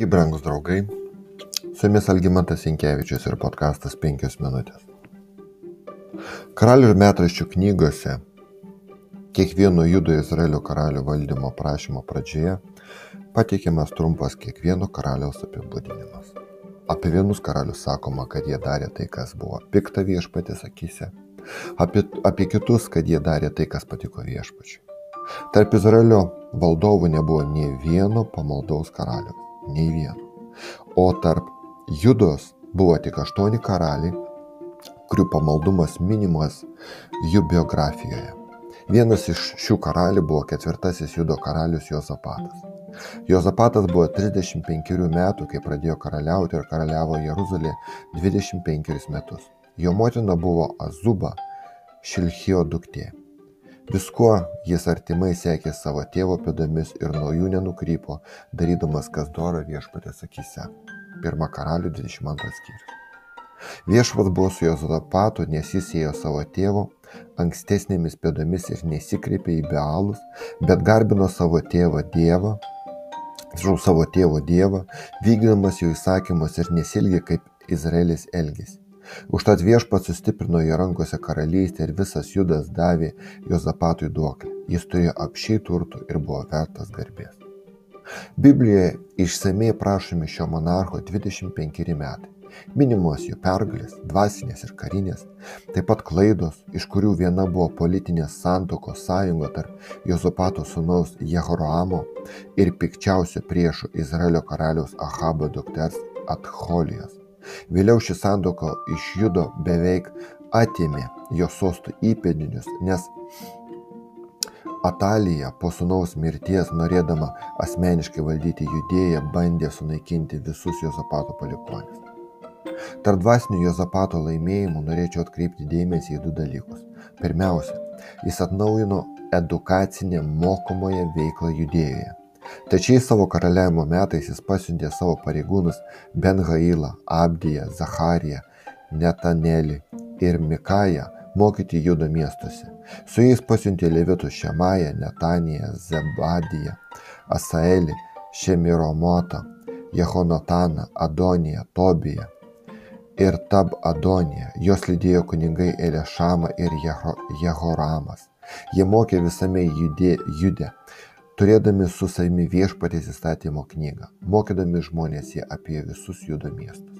Sveiki, brangus draugai. Su jumis Algymantas Inkevičius ir podkastas 5 minutės. Karalių ir metraščių knygose kiekvieno judo Izraelio karalių valdymo prašymo pradžioje pateikiamas trumpas kiekvieno karaliaus apibūdinimas. Apie vienus karalius sakoma, kad jie darė tai, kas buvo pikta viešpatės akise, apie, apie kitus, kad jie darė tai, kas patiko viešpačiui. Tarp Izraelio valdovų nebuvo nei vieno pamaldaus karaliaus nei vieno. O tarp Judos buvo tik aštuoni karaliai, kurių pamaldumas minimas jų biografijoje. Vienas iš šių karalių buvo ketvirtasis Judo karalius Jozapatas. Jozapatas buvo 35 metų, kai pradėjo karaliauti ir karaliavo Jeruzalė 25 metus. Jo motina buvo Azuba, Šilchijo duktė. Viskuo jis artimai sekė savo tėvo pėdomis ir nuo jų nenukrypo, darydamas kas dora viešpatės akise. Pirma karalių 22 skyrius. Viešpats buvo su Jozapatu, nes jis ėjo savo tėvo ankstesnėmis pėdomis ir nesikreipė į Bealus, bet garbino savo tėvą Dievą, žinau, savo tėvo Dievą, vykdydamas jo įsakymus ir nesilgė kaip Izraelis elgėsi. Užtat viešpats sustiprino jo rankose karalystę ir visas judas davė Jozapatui duoklę. Jis turėjo apšiai turtų ir buvo vertas garbės. Biblijoje išsamei prašomi šio monarcho 25 metai. Minimos jų pergalės, dvasinės ir karinės, taip pat klaidos, iš kurių viena buvo politinės santokos sąjunga tarp Jozapato sūnaus Jehoraamo ir pikčiausio priešų Izraelio karaliaus Ahabo dukters Atholijos. Vėliau ši sandoka iš Judo beveik atėmė jo sostų įpėdinius, nes Atalija po sunaus mirties, norėdama asmeniškai valdyti judėją, bandė sunaikinti visus Jozapato palikonis. Tarp dvasinių Jozapato laimėjimų norėčiau atkreipti dėmesį į du dalykus. Pirmiausia, jis atnaujino edukacinę mokomoje veiklą judėjoje. Tačiais savo karaliavimo metais jis pasiuntė savo pareigūnus Ben-Hailą, Abdiją, Zachariją, Netanelį ir Mikają mokyti judo miestuose. Su jais pasiuntė levitus Šemają, Netaniją, Zebadiją, Asaelį, Šemiromotą, Jehonataną, Adoniją, Tobiją ir Tab Adoniją. Jos lydėjo kunigai Elešama ir Jehoramas. Jie mokė visame judė, jude turėdami su savimi viešpatės įstatymo knygą, mokydami žmonės jie apie visus judo miestus.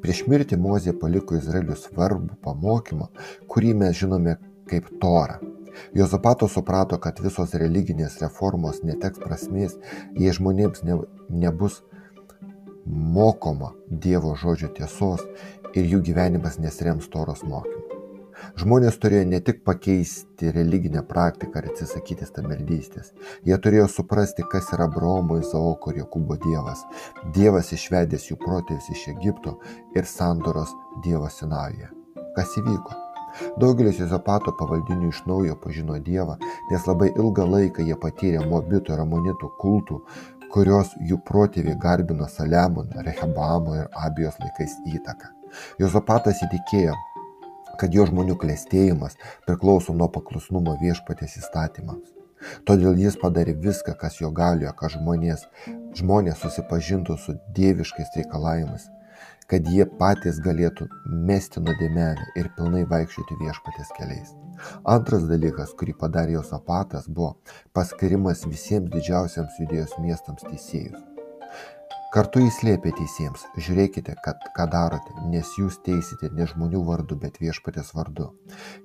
Prieš mirtį Mozė paliko Izraeliui svarbų pamokymą, kurį mes žinome kaip Torą. Jozapato suprato, kad visos religinės reformos neteks prasmės, jei žmonėms ne, nebus mokoma Dievo žodžio tiesos ir jų gyvenimas nesrems Toros mokymu. Žmonės turėjo ne tik pakeisti religinę praktiką ir atsisakyti stabmeldystės, jie turėjo suprasti, kas yra Abraomo, Izaoko ir Jokūbo Dievas. Dievas išvedęs jų protėvis iš Egipto ir sandoros Dievo Sinajoje. Kas įvyko? Daugelis Jozapato pavaldinių iš naujo pažino Dievą, nes labai ilgą laiką jie patyrė mobitų ir amonitų kultų, kurios jų protėviai garbino Saliamono, Rehabamo ir Abijos laikais įtaką. Jozapatas įtikėjo, kad jo žmonių klėstėjimas priklauso nuo paklusnumo viešpatės įstatymams. Todėl jis padarė viską, kas jo galioje, kad žmonės, žmonės susipažintų su dieviškais reikalavimais, kad jie patys galėtų mesti nuodėmelę ir pilnai vaikščioti viešpatės keliais. Antras dalykas, kurį padarė jos apatas, buvo paskirimas visiems didžiausiams judėjos miestams teisėjus. Kartu jis liepė teisėjams, žiūrėkite, kad, ką darote, nes jūs teisite ne žmonių vardu, bet viešpatės vardu.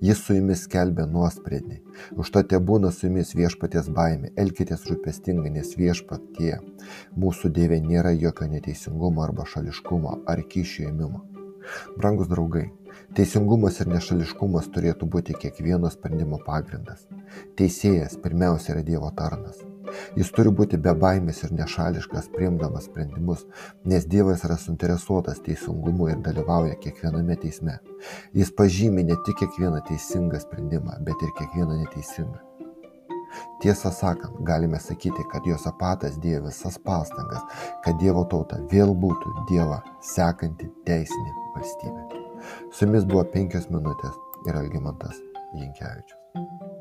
Jis su jumis skelbė nuosprendį. Už to te būna su jumis viešpatės baimė. Elkitės rūpestingai, nes viešpatie mūsų dievė nėra jokio neteisingumo arba šališkumo ar kyšio ėmimo. Brangus draugai, teisingumas ir nešališkumas turėtų būti kiekvieno sprendimo pagrindas. Teisėjas pirmiausia yra Dievo tarnas. Jis turi būti bebaimis ir nešališkas priimdamas sprendimus, nes Dievas yra suinteresuotas teisingumu ir dalyvauja kiekviename teisme. Jis pažymi ne tik kiekvieną teisingą sprendimą, bet ir kiekvieną neteisingą. Tiesą sakant, galime sakyti, kad Josapatas dėjo visas pastangas, kad Dievo tauta vėl būtų Dievą sekanti teisinė valstybė. Su jumis buvo penkios minutės ir Algimantas Jinkievičius.